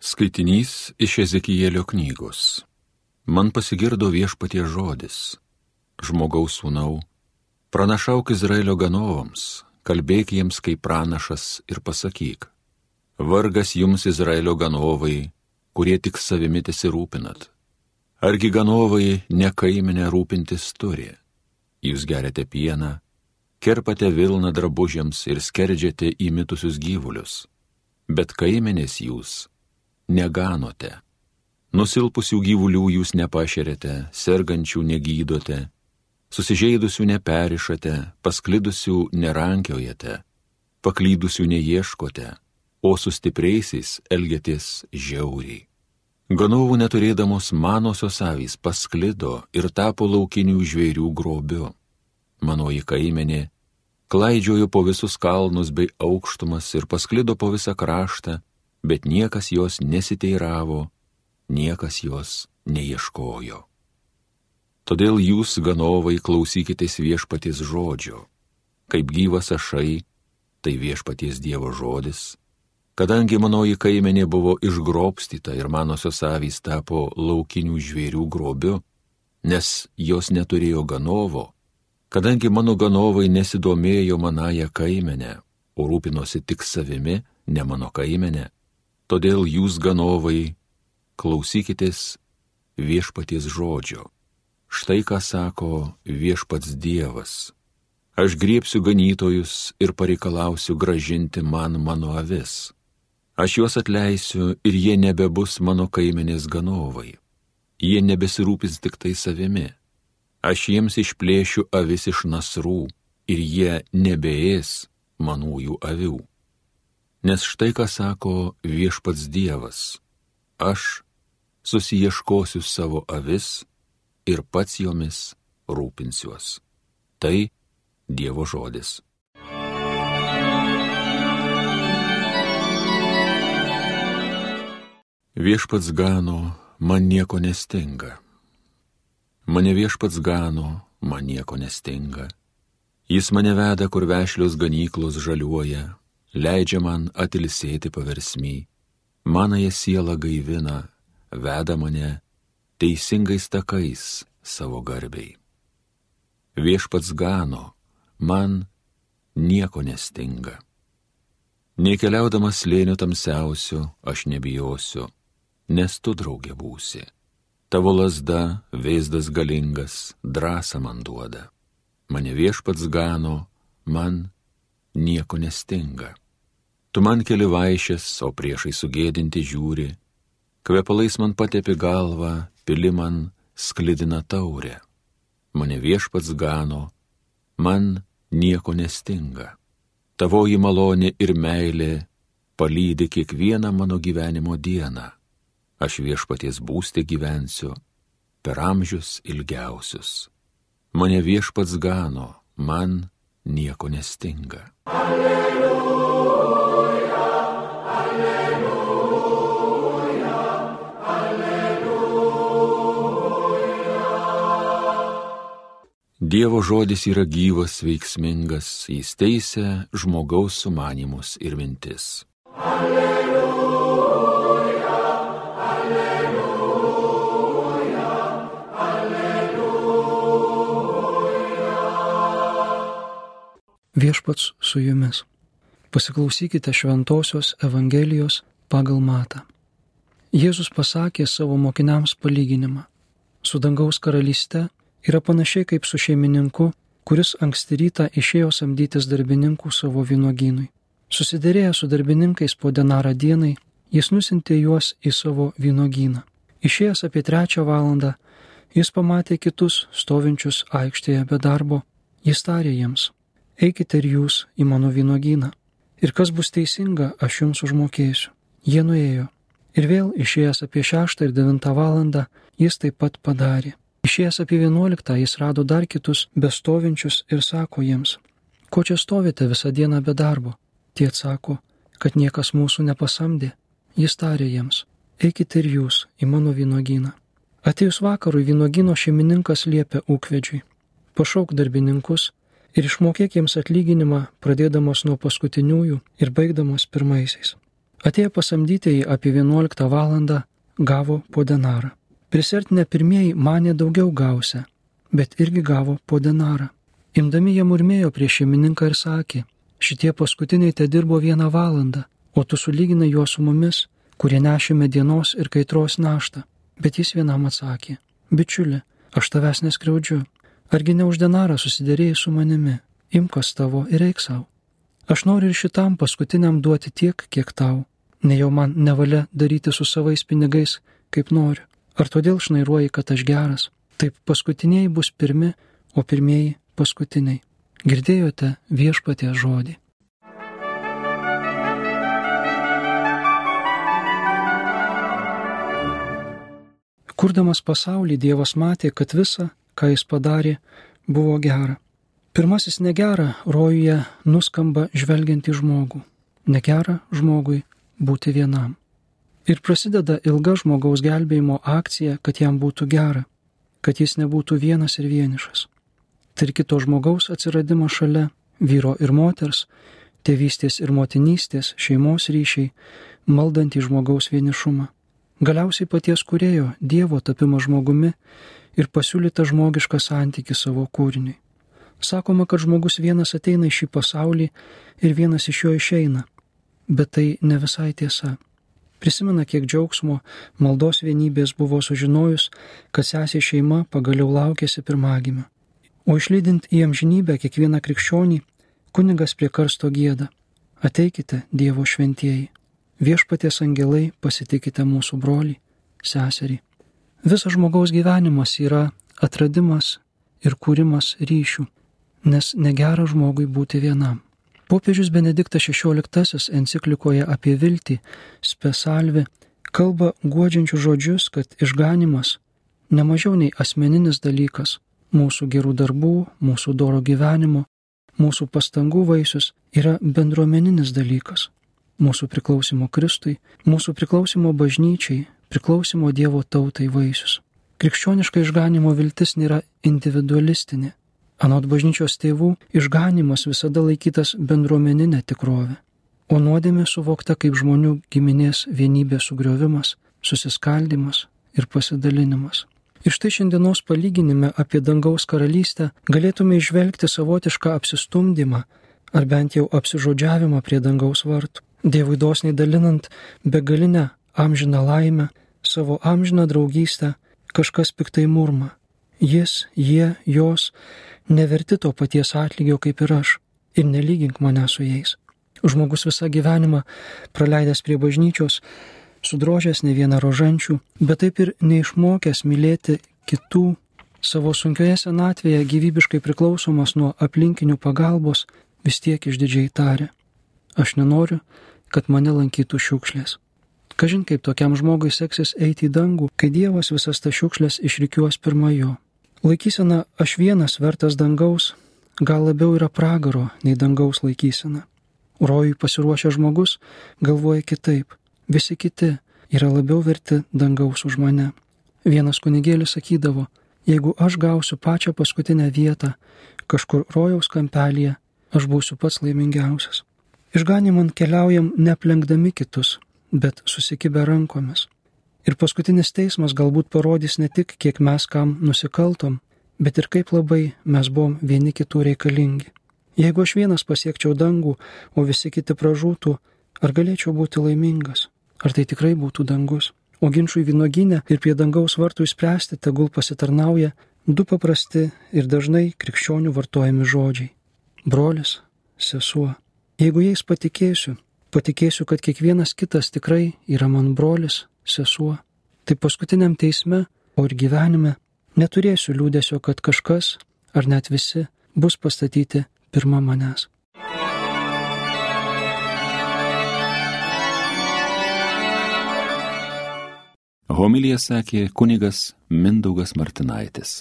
Skaitinys iš Ezekijėlio knygos. Man pasigirdo viešpatie žodis. Žmogaus sūnau, pranašauk Izraelio ganovams, kalbėk jiems kaip pranašas ir pasakyk. Vargas jums Izraelio ganovai, kurie tik savimi tesirūpinat. Argi ganovai ne kaiminę rūpintis turi? Jūs geriate pieną, kerpate Vilną drabužiams ir skerdžiate įmitusius gyvulius. Bet kaiminės jūs neganote. Nusilpusių gyvulių jūs nepašerėte, sergančių negydote, susižeidusių neperišate, pasklidusių nerankiojate, paklydusių neieškote, o su stipriaisiais elgėtės žiauriai. Ganovų neturėdamos manosios avys pasklido ir tapo laukinių žvėrių grobiu. Manoji kaimenė klaidžiojo po visus kalnus bei aukštumas ir pasklido po visą kraštą, bet niekas jos nesiteiravo, niekas jos neieškojo. Todėl jūs, ganovai, klausykitės viešpaties žodžio. Kaip gyvas ašai, tai viešpaties Dievo žodis. Kadangi manoji kaimenė buvo išgrobstyta ir manosios avys tapo laukinių žvėrių grobiu, nes jos neturėjo ganovo, kadangi mano ganovai nesidomėjo manąją kaimenę, o rūpinosi tik savimi, ne mano kaimenė, Todėl jūs, ganovai, klausykitės viešpaties žodžio. Štai ką sako viešpats Dievas. Aš griepsiu ganytojus ir pareikalausiu gražinti man mano avis. Aš juos atleisiu ir jie nebebus mano kaimenės ganovai. Jie nebesirūpins tik tai savimi. Aš jiems išplėšiu avis iš nasrų ir jie nebeės manųjų avių. Nes štai ką sako viešpats Dievas. Aš susieškosiu savo avis ir pats jomis rūpinsiuos. Tai Dievo žodis. Viešpats gano, man nieko nestinga. Mane viešpats gano, man nieko nestinga. Jis mane veda, kur vešlios ganyklos žaliuoja, leidžia man atilsėti paversmy, manąją sielą gaivina, veda mane teisingais takais savo garbiai. Viešpats gano, man nieko nestinga. Nekeliaudamas lėniu tamsiausiu, aš nebijosiu, nes tu draugė būsi. Tavo lasda, vaizdas galingas, drąsą man duoda. Mane viešpats gano, man nieko nestinga. Tu man keli vaišės, o priešai sugėdinti žiūri, kvepalais man patėpi galvą, pili man sklidina taurę. Mane viešpats gano, man nieko nestinga. Tavoji malonė ir meilė palydi kiekvieną mano gyvenimo dieną. Aš viešpaties būstė gyvensiu per amžius ilgiausius. Mane viešpats gano, man nieko nestinga. Alleluja, alleluja, alleluja. Dievo žodis yra gyvas, veiksmingas, jis teisia žmogaus sumanimus ir mintis. Alleluja. Viešpats su jumis. Pasiklausykite Šventojios Evangelijos pagal matą. Jėzus pasakė savo mokiniams palyginimą. Su dangaus karalyste yra panašiai kaip su šeimininku, kuris anksti rytą išėjo samdytis darbininkų savo vynogynui. Susiderėję su darbininkais po denarą dienai, jis nusintė juos į savo vynogyną. Išėjęs apie trečią valandą, jis pamatė kitus stovinčius aikštėje be darbo, jis tarė jiems eikite ir jūs į mano vynogyną. Ir kas bus teisinga, aš jums užmokėsiu. Jie nuėjo. Ir vėl išėjęs apie šeštą ir devintą valandą, jis taip pat padarė. Išėjęs apie vienuoliktą, jis rado dar kitus bestovinčius ir sako jiems, ko čia stovite visą dieną be darbo? Tie atsako, kad niekas mūsų nepasamdė. Jis tarė jiems, eikite ir jūs į mano vynogyną. Atėjus vakarui vynogino šeimininkas liepė ūkvedžiui, pašauk darbininkus ir išmokėk jiems atlyginimą, pradėdamas nuo paskutiniųjų ir baigdamas pirmaisiais. Atėję pasamdytieji apie 11 valandą gavo po denarą. Prisertinę pirmieji mane daugiau gausia, bet irgi gavo po denarą. Imdami jie murmėjo prieš šeimininką ir sakė, šitie paskutiniai te dirbo vieną valandą, o tu sulyginai juos su mumis, kurie nešėme dienos ir kaitros naštą. Bet jis vienam atsakė, bičiuli, aš tavęs neskriaudžiu, argi ne už denarą susidarėjai su manimi, imkas tavo ir eik savo. Aš noriu ir šitam paskutiniam duoti tiek, kiek tau, ne jau man nevalia daryti su savais pinigais, kaip noriu. Ar todėl šnairuoji, kad aš geras? Taip paskutiniai bus pirmi, o pirmieji paskutiniai. Girdėjote viešpatie žodį. Kurdamas pasaulį Dievas matė, kad visa, ką jis padarė, buvo gera. Pirmasis negera rojuje nuskamba žvelgiant į žmogų. Negera žmogui būti vienam. Ir prasideda ilga žmogaus gelbėjimo akcija, kad jam būtų gera, kad jis nebūtų vienas ir vienišas. Tai ir kito žmogaus atsiradimas šalia vyro ir moters, tėvystės ir motinystės, šeimos ryšiai, maldant į žmogaus vienišumą. Galiausiai paties kurėjo Dievo tapimas žmogumi ir pasiūlyta žmogišką santyki savo kūriniui. Sakoma, kad žmogus vienas ateina į šį pasaulį ir vienas iš jo išeina, bet tai ne visai tiesa. Prisimena, kiek džiaugsmo, maldos vienybės buvo sužinojus, kad sesė šeima pagaliau laukėsi pirmagimio. O išlydint į amžinybę kiekvieną krikščionį, kunigas prie karsto gėda. Ateikite, Dievo šventieji. Viešpatės angelai pasitikite mūsų brolį, seserį. Visas žmogaus gyvenimas yra atradimas ir kūrimas ryšių, nes negera žmogui būti vienam. Popiežius Benediktas XVI enciklikoje apie viltį Spesalvi kalba guodžiančių žodžius, kad išganimas nemažiau nei asmeninis dalykas mūsų gerų darbų, mūsų doro gyvenimo, mūsų pastangų vaisius yra bendruomeninis dalykas. Mūsų priklausimo Kristui, mūsų priklausimo bažnyčiai, priklausimo Dievo tautai vaisius. Krikščioniška išganimo viltis nėra individualistinė, Anot bažnyčios tėvų, išganimas visada laikytas bendruomeninė tikrovė, o nuodėmė suvokta kaip žmonių giminės vienybės sugriovimas, susiskaldimas ir pasidalinimas. Ir štai šiandienos palyginime apie dangaus karalystę galėtume išvelgti savotišką apsistumdymą ar bent jau apsižodžiavimą prie dangaus vartų. Dievui dosniai dalinant begalinę amžiną laimę, savo amžiną draugystę, kažkas piktai murma. Jis, jie, jos neverti to paties atlygio kaip ir aš ir nelygink mane su jais. Žmogus visą gyvenimą praleidęs prie bažnyčios, sudrožęs ne vieną rožančių, bet taip ir neišmokęs mylėti kitų, savo sunkioje senatvėje gyvybiškai priklausomas nuo aplinkinių pagalbos, vis tiek išdidžiai tarė. Aš nenoriu, kad mane lankytų šiukšlės. Kažin kaip tokiam žmogui seksis eiti į dangų, kai Dievas visas tas šiukšlės išrikiuos pirma jo. Laikysena aš vienas vertas dangaus gal labiau yra pragaro nei dangaus laikysena. Rojui pasiruošęs žmogus galvoja kitaip. Visi kiti yra labiau verti dangaus už mane. Vienas kunigėlis sakydavo, jeigu aš gausiu pačią paskutinę vietą kažkur rojaus kampelėje, aš būsiu pats laimingiausias. Išganimant keliaujam neaplenkdami kitus, bet susikibę rankomis. Ir paskutinis teismas galbūt parodys ne tik, kiek mes kam nusikaltom, bet ir kaip labai mes buvom vieni kitų reikalingi. Jeigu aš vienas pasiekčiau dangų, o visi kiti pražūtų, ar galėčiau būti laimingas? Ar tai tikrai būtų dangus? O ginčiui vynoginė ir prie dangaus vartų įspręsti tegul pasitarnauja du paprasti ir dažnai krikščionių vartojami žodžiai - brolis, sesuo. Jeigu jais patikėsiu, patikėsiu, kad kiekvienas kitas tikrai yra man brolis, sesuo, tai paskutiniam teisme, o ir gyvenime neturėsiu liūdėsio, kad kažkas, ar net visi, bus pastatyti pirma manęs. Homilija sakė kunigas Mindaugas Martinaitis.